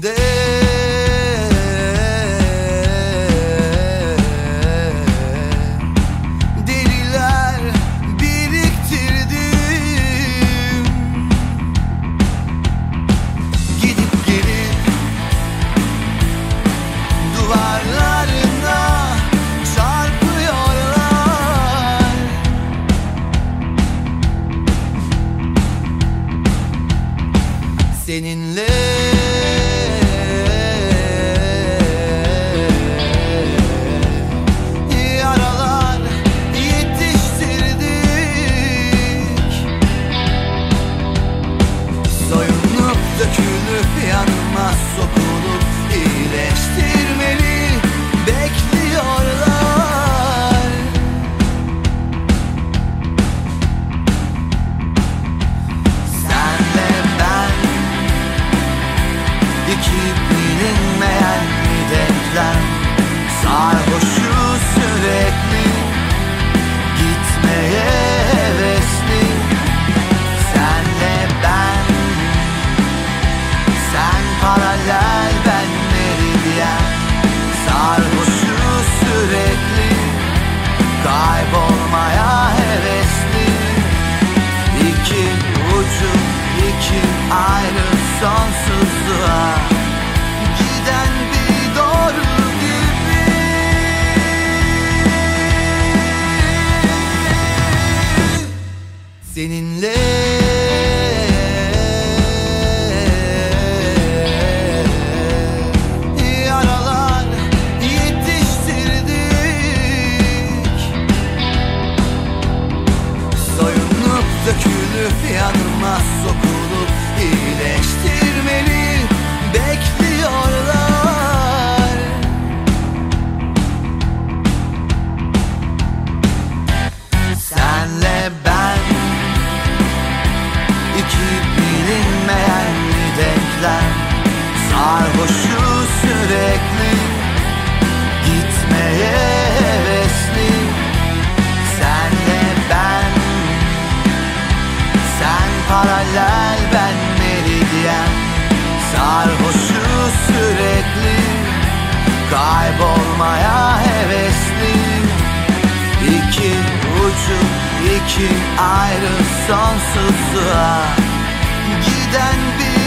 içinde. Biriktirdim. Gidip gelip duvarlarına çarpıyorlar. Seninle seninle. Yaralar yetiştirdik. Soyunup dökülüp yanıma sokulup hile paralel ben meridyen. Sarhoşu sürekli Kaybolmaya hevesli. İki ucu iki ayrı sonsuzluğa Giden bir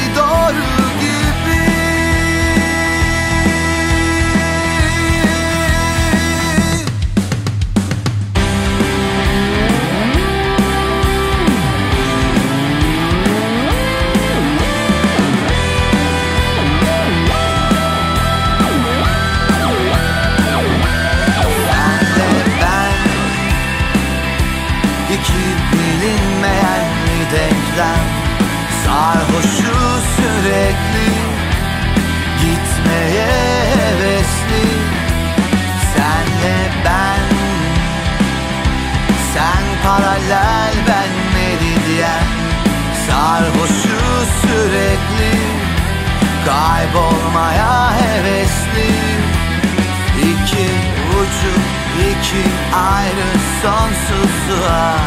lá.